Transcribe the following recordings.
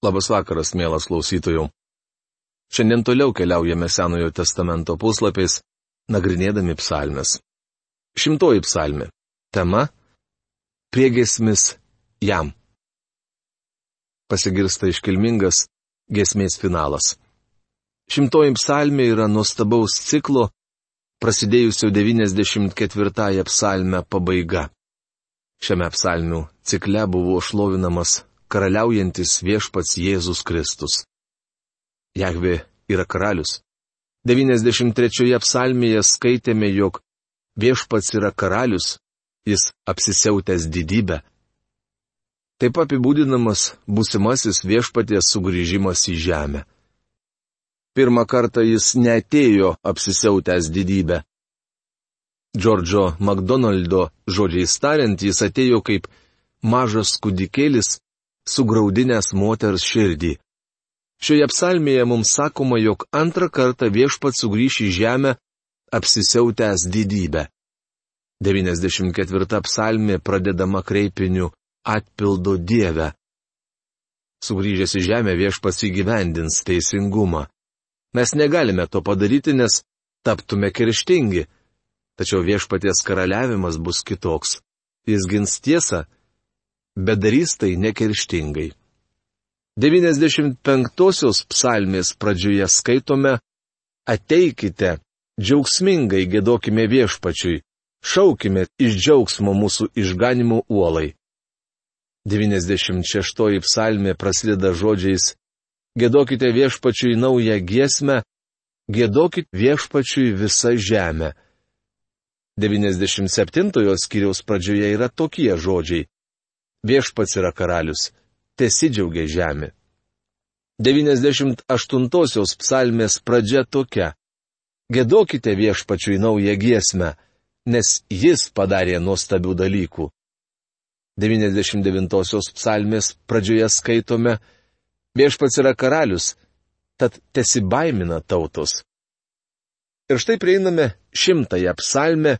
Labas vakaras, mielas klausytojų. Šiandien toliau keliaujame Senojo testamento puslapiais, nagrinėdami psalmes. Šimtoji psalmė. Tema - priegesmis jam. Pasigirsta iškilmingas gesmės finalas. Šimtoji psalmė yra nuostabaus ciklo, prasidėjusio 94 psalmę pabaiga. Šiame psalmių cikle buvo šlovinamas karaliaujantis viešpats Jėzus Kristus. Jahve yra karalius. 93 psalmėje skaitėme, jog viešpats yra karalius, jis apsisiautęs didybę. Taip apibūdinamas būsimasis viešpaties sugrįžimas į žemę. Pirmą kartą jis netėjo apsisiautęs didybę. Džordžo McDonaldo žodžiais tariant, jis atėjo kaip mažas kudikėlis, sugraudinęs moters širdį. Šioje psalmėje mums sakoma, jog antrą kartą viešpat sugrįš į žemę apsisiautęs didybę. 94 psalmė pradedama kreipiniu atpildo Dievę. Sugrįžęs į žemę viešpas įgyvendins teisingumą. Mes negalime to padaryti, nes taptume kerštingi. Tačiau viešpaties karaliavimas bus kitoks. Jis gins tiesą bet darys tai nekerštingai. 95-osios psalmės pradžioje skaitome Ateikite, džiaugsmingai gėdokime viešpačiui, šaukime iš džiaugsmo mūsų išganimo uolai. 96 psalmė prasideda žodžiais Gėdokite viešpačiui naują giesmę, gėdokit viešpačiui visą žemę. 97 skyriaus pradžioje yra tokie žodžiai viešpats yra karalius, tesidžiaugia žemė. 98-osios psalmės pradžia tokia. Gėdokite viešpačiui naują giesmę, nes jis padarė nuostabių dalykų. 99-osios psalmės pradžioje skaitome, viešpats yra karalius, tad tesibaimina tautos. Ir štai prieiname šimtąją psalmę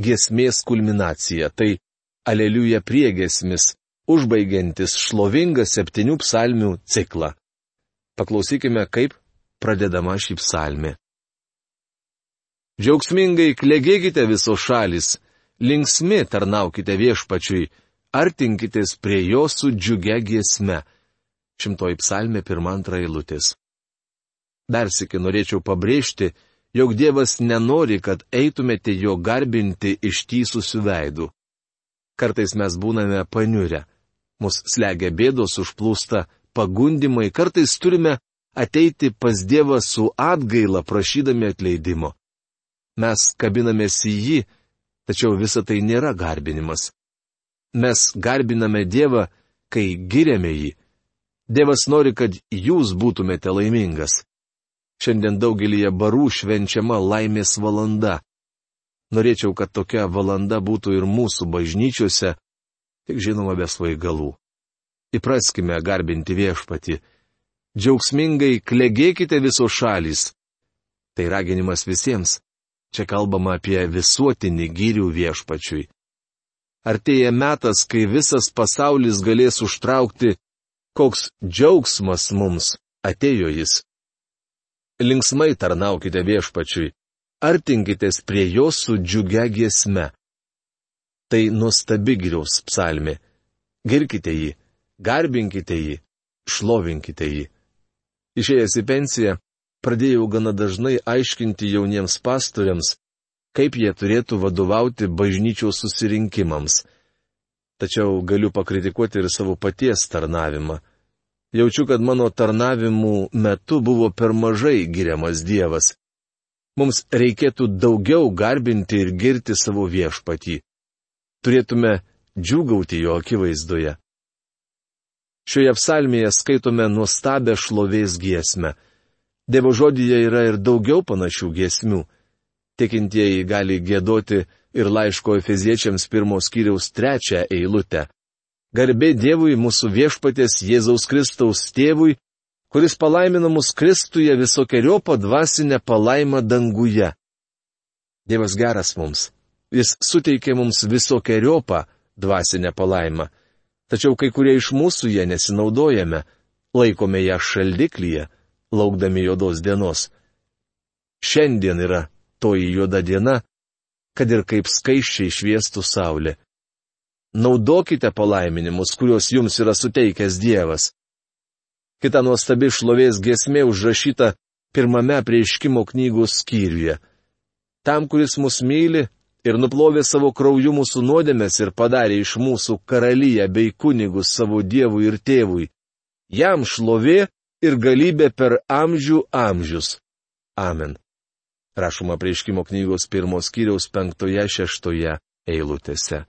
giesmės kulminaciją. Tai Aleliuja priegesmis, užbaigiantis šlovingą septynių psalmių ciklą. Paklausykime, kaip pradedama šį psalmį. Džiaugsmingai klegėkite visos šalis, linksmi tarnaukite viešpačiui, artinkitės prie jo su džiugia giesme. Šimtoji psalmė pirmą antrą eilutės. Dar sėki norėčiau pabrėžti, jog Dievas nenori, kad eitumėte jo garbinti ištysusių veidų. Kartais mes būname paniurę. Mus slegia bėdos užplūsta, pagundimai, kartais turime ateiti pas Dievą su atgaila prašydami atleidimo. Mes kabinamės į jį, tačiau visa tai nėra garbinimas. Mes garbiname Dievą, kai giriame jį. Dievas nori, kad jūs būtumėte laimingas. Šiandien daugelįje barų švenčiama laimės valanda. Norėčiau, kad tokia valanda būtų ir mūsų bažnyčiose, tik žinoma be svaigalų. Įpraskime garbinti viešpati. Džiaugsmingai klegėkite visos šalys. Tai raginimas visiems. Čia kalbama apie visuotinį gyrių viešpačiui. Artėja metas, kai visas pasaulis galės užtraukti, koks džiaugsmas mums atėjo jis. Linksmai tarnaukite viešpačiui artinkitės prie jo su džiugia giesme. Tai nuostabi giriaus psalmė. Girkite jį, garbinkite jį, šlovinkite jį. Išėjęs į pensiją, pradėjau gana dažnai aiškinti jauniems pastoriams, kaip jie turėtų vadovauti bažnyčios susirinkimams. Tačiau galiu pakritikuoti ir savo paties tarnavimą. Jaučiu, kad mano tarnavimų metu buvo per mažai giriamas Dievas. Mums reikėtų daugiau garbinti ir girti savo viešpatį. Turėtume džiugauti jo akivaizdoje. Šioje psalmėje skaitome nuostabę šlovės giesmę. Dievo žodyje yra ir daugiau panašių giesmių. Tikintieji gali gėdoti ir laiško Efeziečiams pirmos kiriaus trečią eilutę. Garbė Dievui mūsų viešpatės Jėzaus Kristaus tėvui kuris palaimino mus Kristuje visokiojo padvasinę palaimą danguje. Dievas geras mums. Jis suteikė mums visokiojopą dvasinę palaimą. Tačiau kai kurie iš mūsų ją nesinaudojame. laikome ją šaldiklyje, laukdami juodos dienos. Šiandien yra toji juoda diena, kad ir kaip skaiščiai šviestų saulė. Naudokite palaiminimus, kuriuos jums yra suteikęs Dievas. Kita nuostabi šlovės gesmė užrašyta pirmame prieiškimo knygos skyriuje. Tam, kuris mus myli ir nuplovė savo krauju mūsų nuodėmės ir padarė iš mūsų karalyje bei kunigus savo dievui ir tėvui. Jam šlovė ir galybė per amžių amžius. Amen. Rašoma prieškimo knygos pirmos kiriaus penktoje šeštoje eilutėse.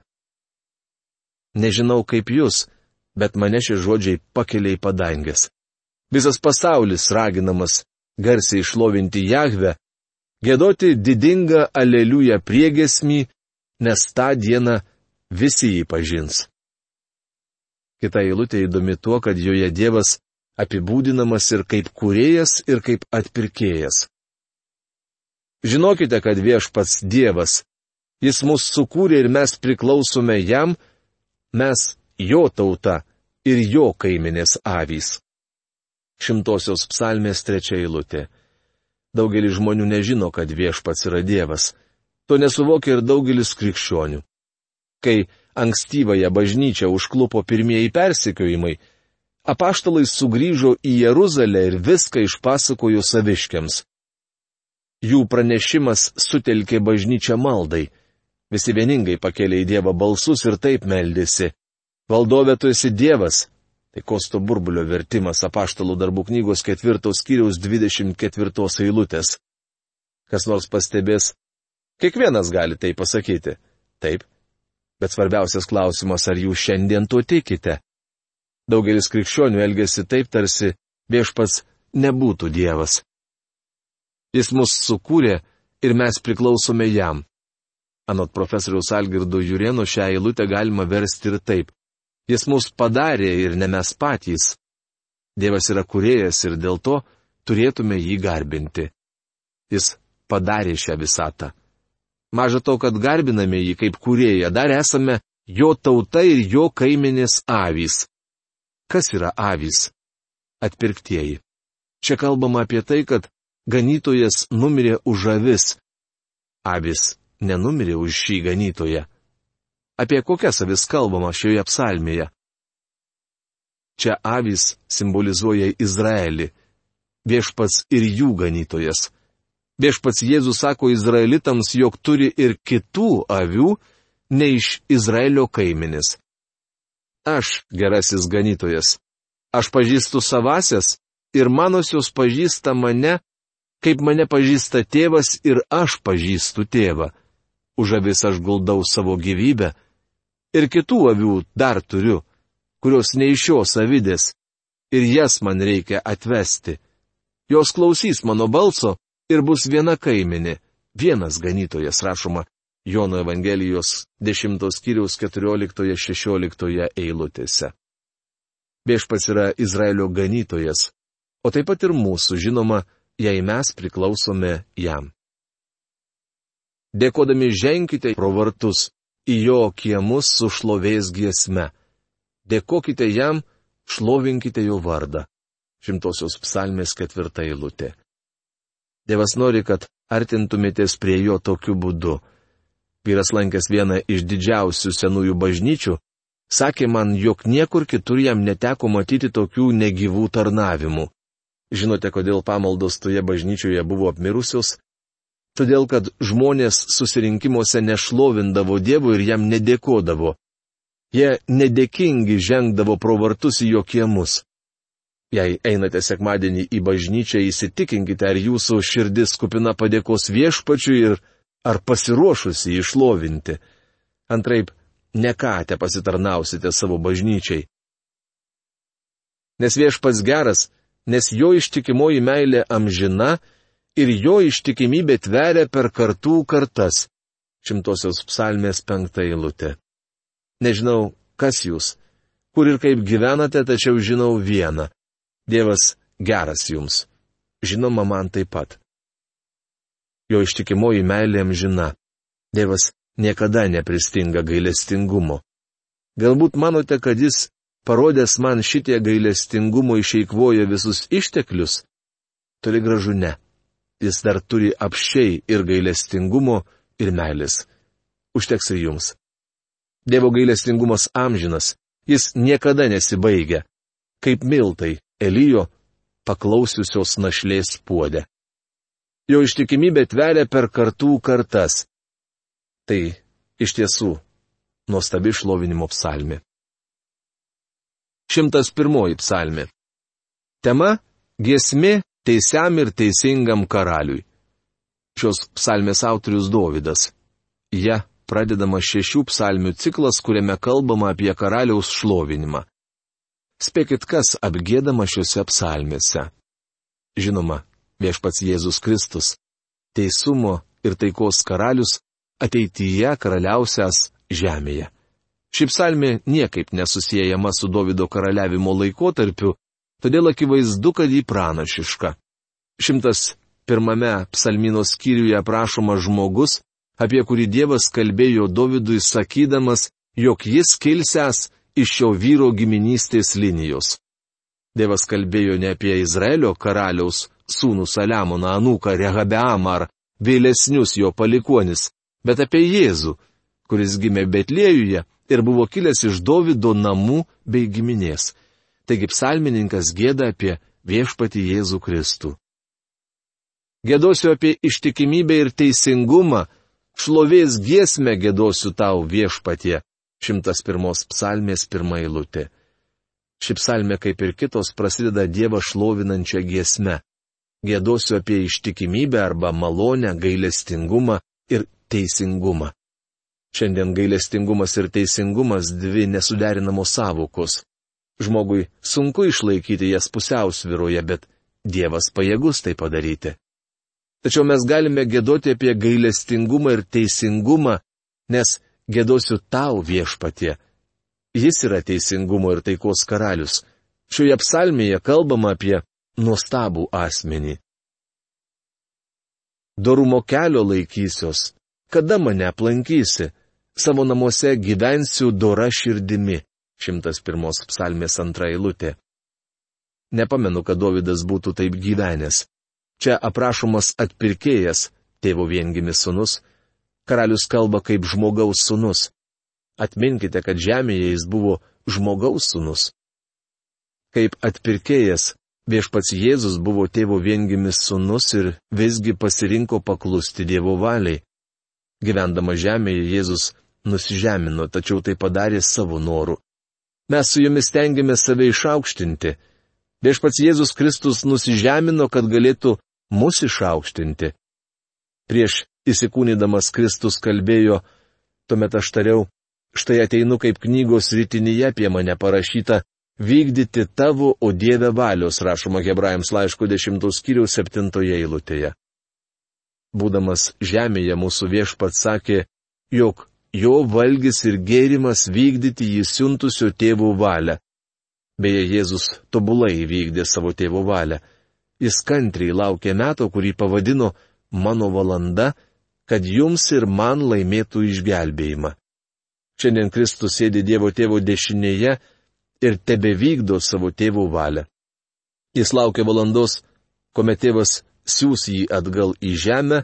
Nežinau kaip jūs, bet mane šie žodžiai pakelia į padangęs. Visas pasaulis raginamas garsiai išlovinti Jahvę, gėdoti didingą aleliują priegesmį, nes tą dieną visi jį pažins. Kita eilutė įdomi tuo, kad joje Dievas apibūdinamas ir kaip kuriejas, ir kaip atpirkėjas. Žinokite, kad viešpats Dievas, Jis mus sukūrė ir mes priklausome jam, mes jo tauta ir jo kaiminės avys. Šimtosios psalmės trečia eilutė. Daugelis žmonių nežino, kad viešpats yra Dievas. To nesuvokia ir daugelis krikščionių. Kai ankstyvąją bažnyčią užklupo pirmieji persikiojimai, apaštalai sugrįžo į Jeruzalę ir viską išpasakojo saviškiams. Jų pranešimas sutelkė bažnyčią maldai. Visi vieningai pakėlė į Dievą balsus ir taip meldėsi. Valdovė tu esi Dievas. Tai Kosto burbulio vertimas apaštalų darbų knygos ketvirtos skyriaus 24 eilutės. Kas nors pastebės, kiekvienas gali tai pasakyti. Taip, Bet svarbiausias klausimas, ar jūs šiandien tuo tikite? Daugelis krikščionių elgesi taip, tarsi viešpats nebūtų Dievas. Jis mus sukūrė ir mes priklausome jam. Anot profesoriaus Algirdo Jurieno šią eilutę galima versti ir taip. Jis mus padarė ir ne mes patys. Dievas yra kuriejas ir dėl to turėtume jį garbinti. Jis padarė šią visatą. Maža to, kad garbiname jį kaip kurėją, dar esame jo tauta ir jo kaiminės avys. Kas yra avys? Atpirktieji. Čia kalbama apie tai, kad ganytojas numirė už avis. Avis nenumirė už šį ganytoją. Apie kokias avis kalbama šioje psalmėje? Čia avys simbolizuoja Izraelį, viešpats ir jų ganytojas. Viešpats Jėzus sako izraelitams, jog turi ir kitų avių, ne iš Izraelio kaiminis. Aš, gerasis ganytojas, aš pažįstu savasias ir manosios pažįsta mane, kaip mane pažįsta tėvas ir aš pažįstu tėvą. Už avis aš guldau savo gyvybę. Ir kitų avių dar turiu, kurios ne iš šios avidės. Ir jas man reikia atvesti. Jos klausys mano balso ir bus viena kaiminė, vienas ganytojas rašoma Jono Evangelijos 10 skyriaus 14-16 eilutėse. Viešpats yra Izraelio ganytojas, o taip pat ir mūsų, žinoma, jei mes priklausome jam. Dėkodami ženkite pro vartus į jo kiemus su šlovės giesme. Dėkokite jam, šlovinkite jo vardą. Šimtosios psalmės ketvirta eilutė. Dievas nori, kad artintumėtės prie jo tokiu būdu. Vyras lankęs vieną iš didžiausių senųjų bažnyčių, sakė man, jog niekur kitur jam neteko matyti tokių negyvų tarnavimų. Žinote, kodėl pamaldos toje bažnyčioje buvo apmirusios? Todėl, kad žmonės susirinkimuose nešlovindavo Dievo ir jam nedėkodavo. Jie nedėkingi žengdavo pro vartus į jo kiemus. Jei einate sekmadienį į bažnyčią, įsitikinkite, ar jūsų širdis kupina padėkos viešpačiui ir ar pasiruošusi išlovinti. Antraip, ne ką te pasitarnausite savo bažnyčiai. Nes viešpats geras, nes jo ištikimoji meilė amžina ir jo ištikimybė tveria per kartų kartas. Šimtosios psalmės penktą eilutę. Nežinau, kas jūs, kur ir kaip gyvenate, tačiau žinau vieną Dievas geras jums. Žinoma, man taip pat. Jo ištikimoji meilė amžina. Dievas niekada nepristinga gailestingumo. Galbūt manote, kad jis parodęs man šitie gailestingumo išeikvoja visus išteklius? Toli gražu ne. Jis dar turi apšiai ir gailestingumo, ir meilės. Užteks ir jums. Dievo gailestingumas amžinas, jis niekada nesibaigia. Kaip miltai, Elijo, paklausiusios našlės puodė. Jo ištikimybė tveria per kartų kartas. Tai iš tiesų nuostabi šlovinimo psalmi. 101 psalmi. Tema - giesmė teisiam ir teisingam karaliui. Šios psalmės autorius Dovydas. Ja pradedama šešių psalmių ciklas, kuriame kalbama apie karaliaus šlovinimą. Spėkit, kas apgėdama šiuose psalmėse. Žinoma, viešpats Jėzus Kristus, teisumo ir taikos karalius, ateityje karaliausias žemėje. Ši psalmė niekaip nesusijęjama su Davido karaliavimo laikotarpiu, todėl akivaizdu, kad jį pranašiška. Šimtas pirmame psalmino skyriuje aprašomas žmogus, apie kurį Dievas kalbėjo Dovydui sakydamas, jog jis kilsęs iš šio vyro giminystės linijos. Dievas kalbėjo ne apie Izraelio karaliaus sūnų Saliamoną, anūką Rehabeamą ar vėlesnius jo palikonis, bet apie Jėzų, kuris gimė Betlėjuje ir buvo kilęs iš Davido namų bei giminės. Taigi psalmininkas gėda apie viešpati Jėzų Kristų. Gėdosiu apie ištikimybę ir teisingumą, šlovės giesmę gėdosiu tau viešpatie. 101 psalmės pirmą eilutė. Ši psalmė, kaip ir kitos, prasideda Dievą šlovinančią giesmę. Gėdosiu apie ištikimybę arba malonę, gailestingumą ir teisingumą. Šiandien gailestingumas ir teisingumas dvi nesuderinamos savokos. Žmogui sunku išlaikyti jas pusiausviroje, bet Dievas pajėgus tai padaryti. Tačiau mes galime gėdoti apie gailestingumą ir teisingumą, nes gėdosiu tau viešpatie. Jis yra teisingumo ir taikos karalius. Šioje psalmėje kalbama apie nuostabų asmenį. Dorumo kelio laikysios, kada mane aplankysi, savo namuose gyvensiu dora širdimi. 101 psalmės antra eilutė. Nepamenu, kad Davidas būtų taip gyvenęs. Čia aprašomas atpirkėjas, tėvo viengimis sunus. Karalius kalba kaip žmogaus sunus. Atminkite, kad žemėje jis buvo žmogaus sunus. Kaip atpirkėjas, viešpats Jėzus buvo tėvo viengimis sunus ir visgi pasirinko paklusti Dievo valiai. Gyvendama žemėje Jėzus nusižemino, tačiau tai padarė savo noru. Mes su jumis tengiamės save išaukštinti. Viešpats Jėzus Kristus nusižemino, kad galėtų mus išaukštinti. Prieš įsikūnydamas Kristus kalbėjo, tuomet aš tariau, štai ateinu kaip knygos rytinyje apie mane parašyta, vykdyti tavo, o Dieve valios, rašoma Hebrajams laiško 10 skyriaus 7 eilutėje. Būdamas žemėje mūsų viešpats sakė, jog jo valgys ir gėrimas vykdyti jį siuntusio tėvų valią. Beje, Jėzus tobulai įvykdė savo tėvo valią. Jis kantriai laukė meto, kurį pavadino mano valanda, kad jums ir man laimėtų išgelbėjimą. Šiandien Kristus sėdi Dievo tėvo dešinėje ir tebe vykdo savo tėvo valią. Jis laukia valandos, kuomet tėvas siūs jį atgal į žemę,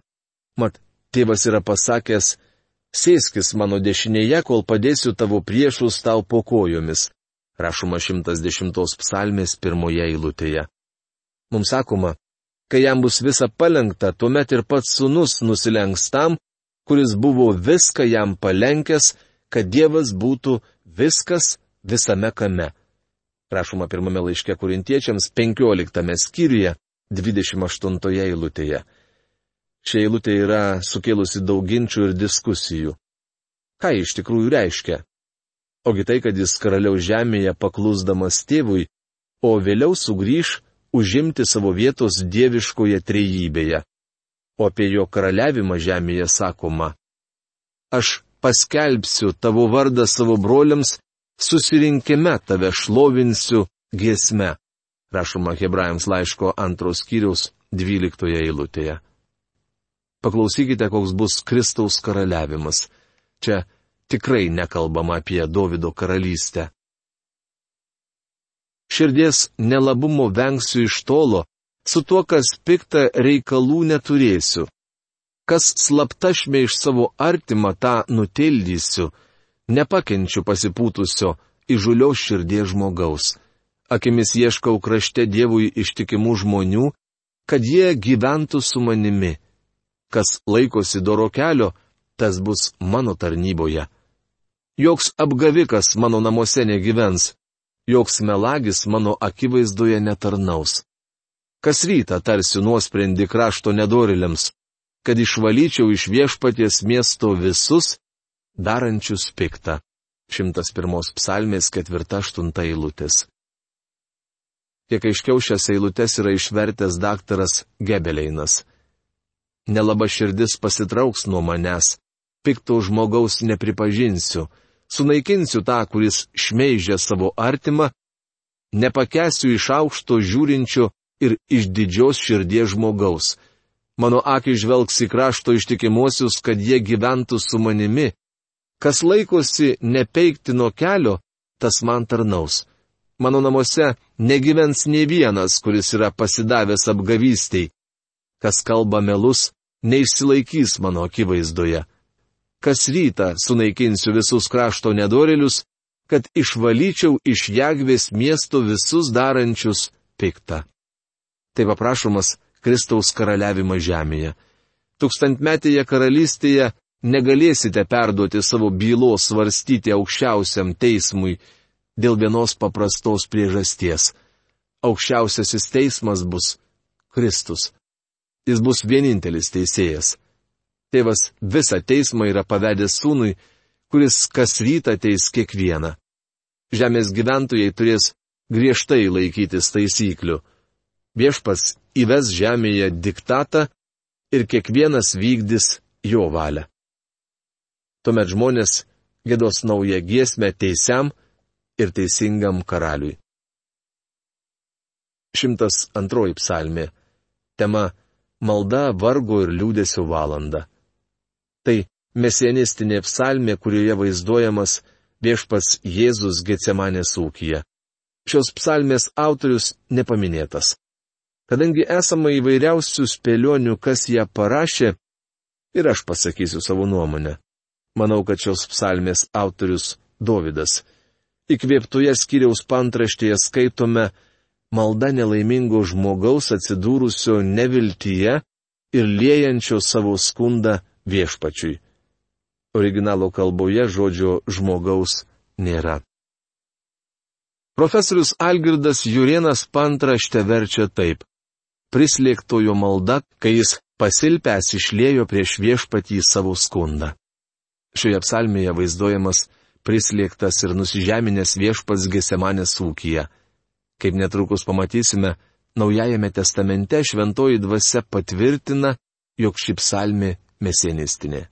mat tėvas yra pasakęs, sėskis mano dešinėje, kol padėsiu tavo priešus tau po kojomis. Rašoma 110 psalmės pirmoje eilutėje. Mums sakoma, kai jam bus visa palengta, tuomet ir pats sunus nusilenks tam, kuris buvo viską jam palenkęs, kad Dievas būtų viskas visame kame. Rašoma pirmame laiške kurintiečiams 15 skyriuje 28 eilutėje. Šia eilutė yra sukėlusi daug ginčių ir diskusijų. Ką iš tikrųjų reiškia? Ogi tai, kad jis karaliaus žemėje paklusdamas tėvui, o vėliau sugrįž užimti savo vietos dieviškoje trejybėje. O apie jo karaliavimą žemėje sakoma. Aš paskelbsiu tavo vardą savo broliams, susirinkime tave šlovinsiu giesme. Rašoma Hebrajams laiško antros kiriaus dvyliktoje eilutėje. Paklausykite, koks bus Kristaus karaliavimas. Čia tikrai nekalbama apie Davido karalystę. širdies nelabumo vengsiu iš tolo, su tuo, kas pikta reikalų neturėsiu. Kas slapta šmeiž savo artimą, tą nutildysiu, nepakenčiu pasipūtusio, įžulios širdies žmogaus. Akimis ieškau krašte Dievui ištikimų žmonių, kad jie gyventų su manimi. Kas laikosi doro kelio, tas bus mano tarnyboje. Joks apgavikas mano namuose negyvens, joks melagis mano akivaizdoje netarnaus. Kas rytą tarsi nuosprendį krašto nedoriliams, kad išvalyčiau iš viešpaties miesto visus, darančius piktą. 101 psalmės 4-8 eilutės. Kiek aiškiau šias eilutes yra išvertęs daktaras Gebeleinas. Nelaba širdis pasitrauks nuo manęs, pikto žmogaus nepripažinsiu, sunaikinsiu tą, kuris šmeižia savo artimą, nepakesiu iš aukšto žiūrinčio ir iš didžios širdies žmogaus. Mano akis žvelgs į krašto ištikimuosius, kad jie gyventų su manimi. Kas laikosi nepeikti nuo kelio, tas man tarnaus. Mano namuose negyvens ne vienas, kuris yra pasidavęs apgavystiai. Kas kalba melus, neišsilaikys mano akivaizdoje. Kas rytą sunaikinsiu visus krašto nedorelius, kad išvalyčiau iš Jagvės miesto visus darančius piktą. Taip aprašomas Kristaus karaliavimas žemėje. Tūkstantmetėje karalystėje negalėsite perduoti savo bylos svarstyti aukščiausiam teismui, dėl vienos paprastos priežasties. Aukščiausiasis teismas bus Kristus. Jis bus vienintelis teisėjas. Tėvas visą teismą yra pavedęs sūnui, kuris kas rytą teis kiekvieną. Žemės gyventojai turės griežtai laikytis taisyklių. Viešpas įves žemėje diktatą ir kiekvienas vykdys jo valią. Tuomet žmonės gėdos naują giesmę teisiam, ir teisingam karaliui. 102 psalmė. Tema - malda vargo ir liūdėsio valanda. Tai mesienistinė psalmė, kurioje vaizduojamas viešpas Jėzus Getsemanės ūkija. Šios psalmės autorius nepaminėtas. Kadangi esama įvairiausių spėlionių, kas ją parašė, ir aš pasakysiu savo nuomonę. Manau, kad šios psalmės autorius Dovydas Įkvėptoje skyriaus pantraštėje skaitome malda nelaimingo žmogaus atsidūrusio neviltyje ir liejančio savo skundą viešpačiui. Originalo kalboje žodžio žmogaus nėra. Profesorius Algirdas Jurienas pantraštę verčia taip. Prislėgtojo malda, kai jis pasilpęs išlėjo prieš viešpatį savo skundą. Šioje psalmėje vaizduojamas prislėgtas ir nusižeminęs viešpats Gesemanės ūkija. Kaip netrukus pamatysime, Naujajame testamente šventoji dvasia patvirtina, jog ši psalmi mesienistinė.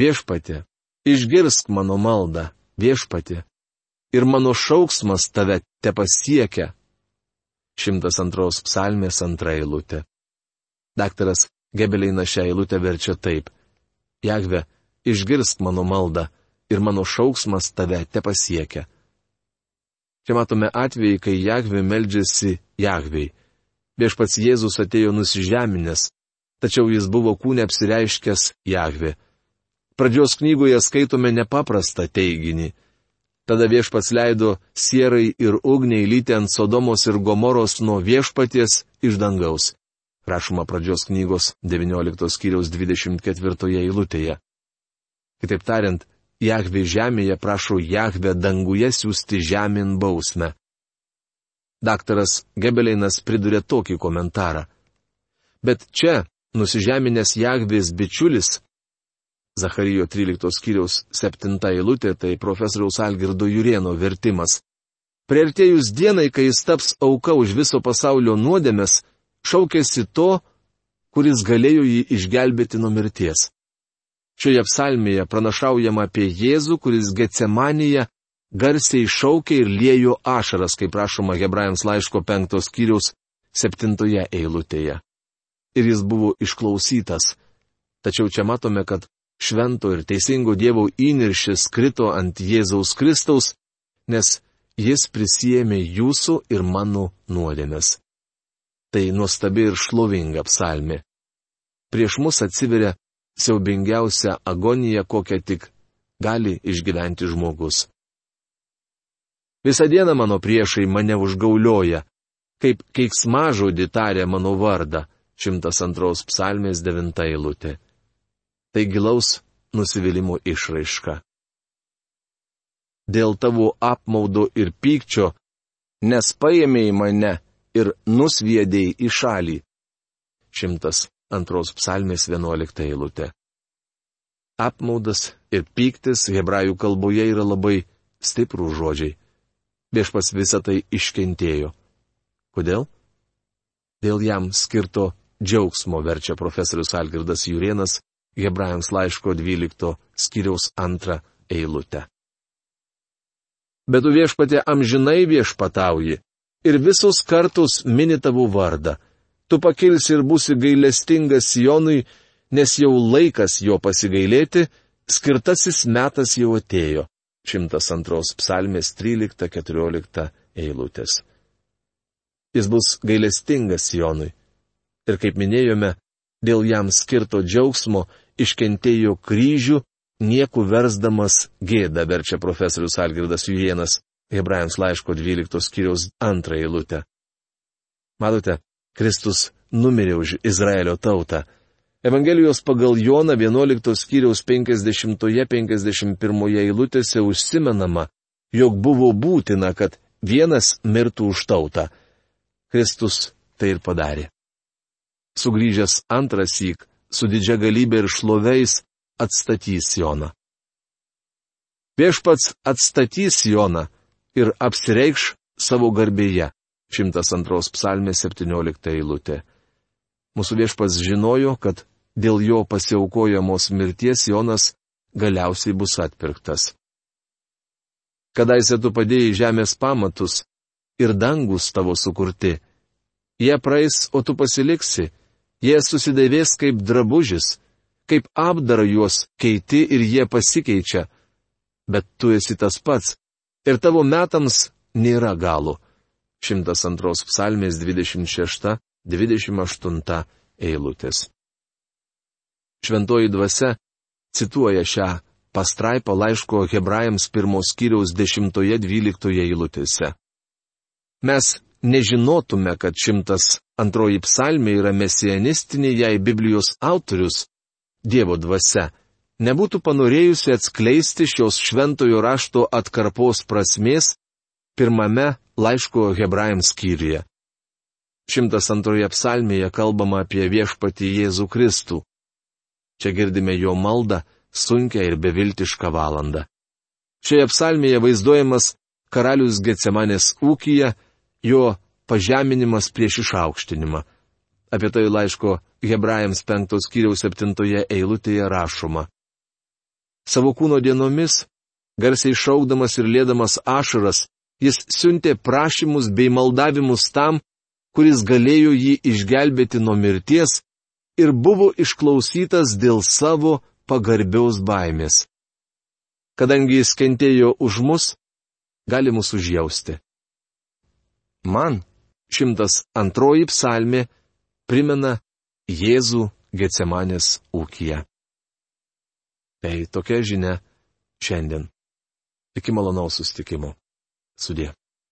Viešpatė, išgirsk mano maldą, viešpatė, ir mano šauksmas tave te pasiekia. 102 psalmės antra eilutė. Daktaras Gebeleina šią eilutę verčia taip. Jagve, išgirsk mano maldą ir mano šauksmas tave te pasiekia. Čia matome atvejį, kai Jahvi meldžiasi Jahviai. Viešpats Jėzus atėjo nusižeminęs, tačiau jis buvo kūne apsireiškęs Jahvi. Pradžios knygoje skaitome nepaprastą teiginį. Tada viešpats leido sierai ir ugniai lyti ant Sodomos ir Gomoros nuo viešpaties iš dangaus. Rašoma pradžios knygos 19 skyriaus 24 eilutėje. Kitaip tariant, Jahve žemėje prašo Jahve danguje siūsti žemyn bausmę. Daktaras Gebeleinas pridurė tokį komentarą. Bet čia, nusižeminęs Jahvės bičiulis, Zacharijo 13 skyriaus 7 eilutė, tai profesoriaus Algirdo Jurieno vertimas. Priartėjus dienai, kai jis taps auka už viso pasaulio nuodėmės, šaukėsi to, kuris galėjo jį išgelbėti nuo mirties. Šioje psalmėje pranašaujama apie Jėzų, kuris Getsemanėje garsiai šaukė ir lėjo ašaras, kaip prašoma Hebrajams laiško penktos kiriaus septintoje eilutėje. Ir jis buvo išklausytas. Tačiau čia matome, kad švento ir teisingo Dievo įniršis krito ant Jėzaus Kristaus, nes jis prisijėmė jūsų ir mano nuodėmes. Tai nuostabi ir šlovinga psalmi. Prieš mus atsiveria siaubingiausia agonija, kokią tik gali išgyventi žmogus. Visą dieną mano priešai mane užgaulioja, kaip keiksmažodį tarė mano vardą, 102 psalmės 9 eilutė. Tai gilaus nusivylimų išraiška. Dėl tavo apmaudo ir pykčio, nes paėmėjai mane ir nusviedėjai į šalį. 102 psalmės 11 eilutė. Apmaudas ir pyktis hebrajų kalboje yra labai stiprų žodžiai. Viešpas visą tai iškentėjo. Kodėl? Dėl jam skirto džiaugsmo verčia profesorius Algirdas Jurienas Hebrajams laiško 12 skyriaus antrą eilutę. Bet tu viešpatė amžinai viešpatauji ir visus kartus mini tavo vardą. Tu pakilsi ir būsi gailestingas Jonui, nes jau laikas jo pasigailėti, skirtasis metas jau atėjo. 102 psalmės 13-14 eilutės. Jis bus gailestingas Jonui. Ir kaip minėjome, dėl jam skirto džiaugsmo iškentėjo kryžių, nieku versdamas gėdą, verčia profesorius Algirdas Jujienas, Hebrajams laiško 12 skyriaus antrą eilutę. Matote, Kristus numirė už Izraelio tautą. Evangelijos pagal Joną 11 skyriaus 50-51 eilutėse užsimenama, jog buvo būtina, kad vienas mirtų už tautą. Kristus tai ir padarė sugrįžęs antras įk, su didžia galybė ir šloveis, atstatys Joną. Viešpats atstatys Joną ir apsireikš savo garbėje. 102 psalmė 17 eilutė. Mūsų viešpats žinojo, kad dėl jo pasiaukojamos mirties Jonas galiausiai bus atpirktas. Kadaise tu padėjai žemės pamatus ir dangus tavo sukurti. Jie praeis, o tu pasiliksi, Jie susidėvės kaip drabužis, kaip apdara juos keiti ir jie pasikeičia. Bet tu esi tas pats ir tavo metams nėra galo. 102 psalmės 26-28 eilutės. Šventoji dvasia cituoja šią pastraipą laiško hebrajams pirmos kiriaus 10-12 eilutėse. Mes nežinotume, kad šimtas antroji psalmė yra mesianistinė jai Biblijos autorius, Dievo dvasia, nebūtų panorėjusi atskleisti šios šventojo rašto atkarpos prasmės pirmame laiško hebrajams skyriuje. Šimtas antroje psalmėje kalbama apie viešpatį Jėzų Kristų. Čia girdime jo maldą, sunkę ir beviltišką valandą. Šioje psalmėje vaizduojamas karalius Getsemanės ūkija, jo pažeminimas prieš išaukštinimą. Apie tai laiško Hebrajams penktos kiriaus septintoje eilutėje rašoma. Savo kūno dienomis, garsiai šaukdamas ir lėdamas ašaras, jis siuntė prašymus bei maldavimus tam, kuris galėjo jį išgelbėti nuo mirties ir buvo išklausytas dėl savo pagarbiaus baimės. Kadangi jis kentėjo už mus, gali mus užjausti. Man šimtas antroji psalmė primena Jėzų Getsemanės ūkiją. Tai tokia žinia šiandien. Iki malonaus sustikimo. суде.